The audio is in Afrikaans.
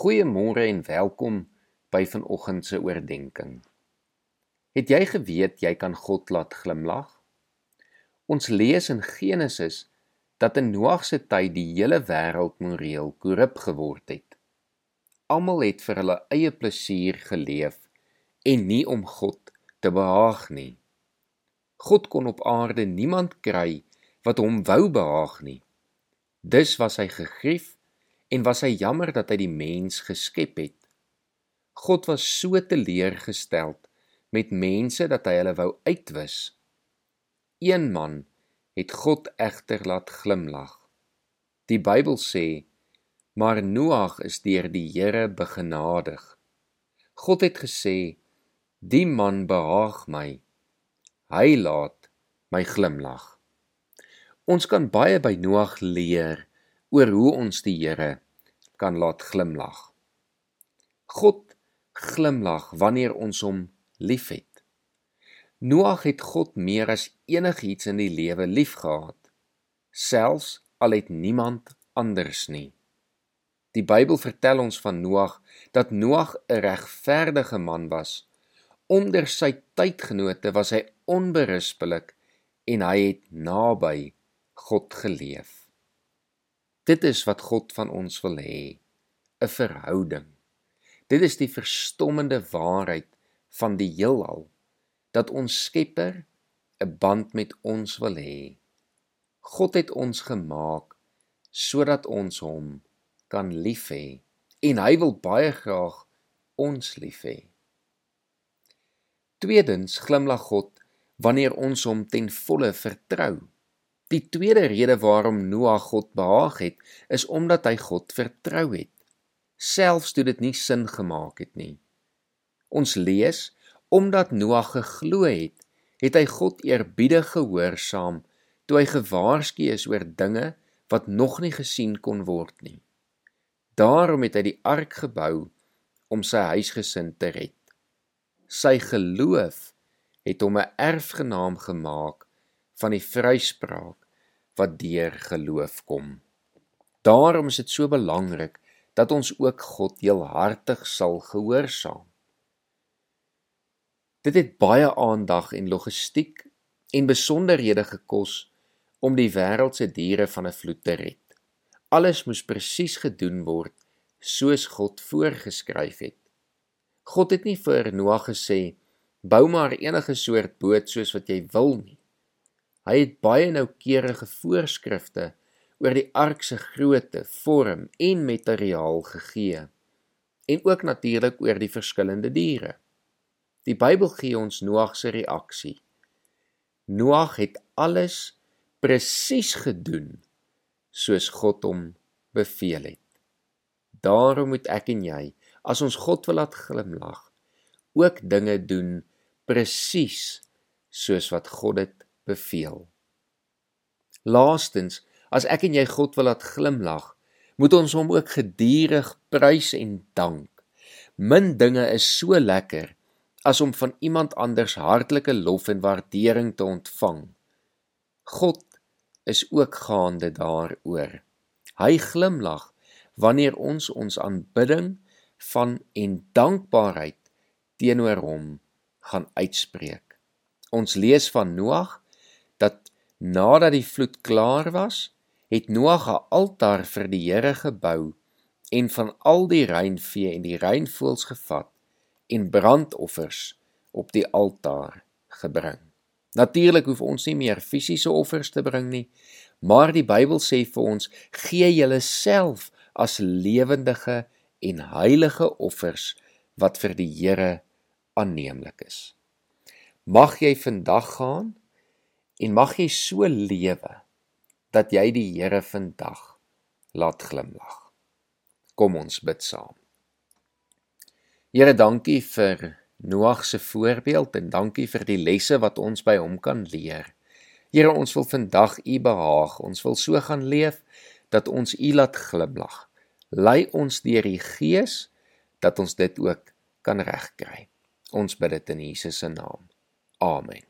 Goeiemôre en welkom by vanoggend se oordeenking. Het jy geweet jy kan God laat glimlag? Ons lees in Genesis dat in Noag se tyd die hele wêreld moreel korrup geword het. Almal het vir hulle eie plesier geleef en nie om God te behaag nie. God kon op aarde niemand kry wat hom wou behaag nie. Dus was hy gegrief en was hy jammer dat hy die mens geskep het. God was so teleurgesteld met mense dat hy hulle wou uitwis. Een man het God egter laat glimlag. Die Bybel sê: "Maar Noag is deur die Here begenadig." God het gesê: "Die man behaag my. Hy laat my glimlag." Ons kan baie by Noag leer oor hoe ons die Here kan laat glimlag. God glimlag wanneer ons hom liefhet. Noag het God meer as enigiets in die lewe liefgehad, selfs al het niemand anders nie. Die Bybel vertel ons van Noag dat Noag 'n regverdige man was. Onder sy tydgenote was hy onberispelik en hy het naby God geleef. Dit is wat God van ons wil hê, 'n verhouding. Dit is die verstommende waarheid van die heelal dat ons Skepper 'n band met ons wil hê. God het ons gemaak sodat ons hom kan lief hê en hy wil baie graag ons lief hê. Tweedens glimlag God wanneer ons hom ten volle vertrou. Die tweede rede waarom Noag God behaag het, is omdat hy God vertrou het, selfs toe dit nie sin gemaak het nie. Ons lees omdat Noag geglo het, het hy God eerbiedig gehoorsaam toe hy gewaarsku is oor dinge wat nog nie gesien kon word nie. Daarom het hy die ark gebou om sy huisgesin te red. Sy geloof het hom 'n erfgenaam gemaak van die vryspraak wat deur geloof kom. Daarom is dit so belangrik dat ons ook God heelhartig sal gehoorsaam. Dit het baie aandag en logistiek en besonderhede gekos om die wêreld se diere van 'n vloed te red. Alles moes presies gedoen word soos God voorgeskryf het. God het nie vir Noag gesê bou maar enige soort boot soos wat jy wil nie. Hy het baie noukeurige voorskrifte oor die ark se grootte, vorm en materiaal gegee en ook natuurlik oor die verskillende diere. Die Bybel gee ons Noag se reaksie. Noag het alles presies gedoen soos God hom beveel het. Daarom moet ek en jy, as ons God wil laat glimlag, ook dinge doen presies soos wat God dit beveel. Laastens, as ek en jy God wil laat glimlag, moet ons hom ook gedurig prys en dank. Min dinge is so lekker as om van iemand anders hartlike lof en waardering te ontvang. God is ook gaande daaroor. Hy glimlag wanneer ons ons aanbidding van en dankbaarheid teenoor hom gaan uitspreek. Ons lees van Noag dat nadat die vloed klaar was, het Noag 'n altaar vir die Here gebou en van al die reinvee en die reinvoëls gevat en brandoffers op die altaar gebring. Natuurlik hoef ons nie meer fisiese offers te bring nie, maar die Bybel sê vir ons: "Gee julleself as lewendige en heilige offers wat vir die Here aanneemlik is." Mag jy vandag gaan en mag jy so lewe dat jy die Here vandag laat glimlag. Kom ons bid saam. Here, dankie vir Noag se voorbeeld en dankie vir die lesse wat ons by hom kan leer. Here, ons wil vandag U behaag. Ons wil so gaan leef dat ons U laat glimlag. Lei ons deur die Gees dat ons dit ook kan regkry. Ons bid dit in Jesus se naam. Amen.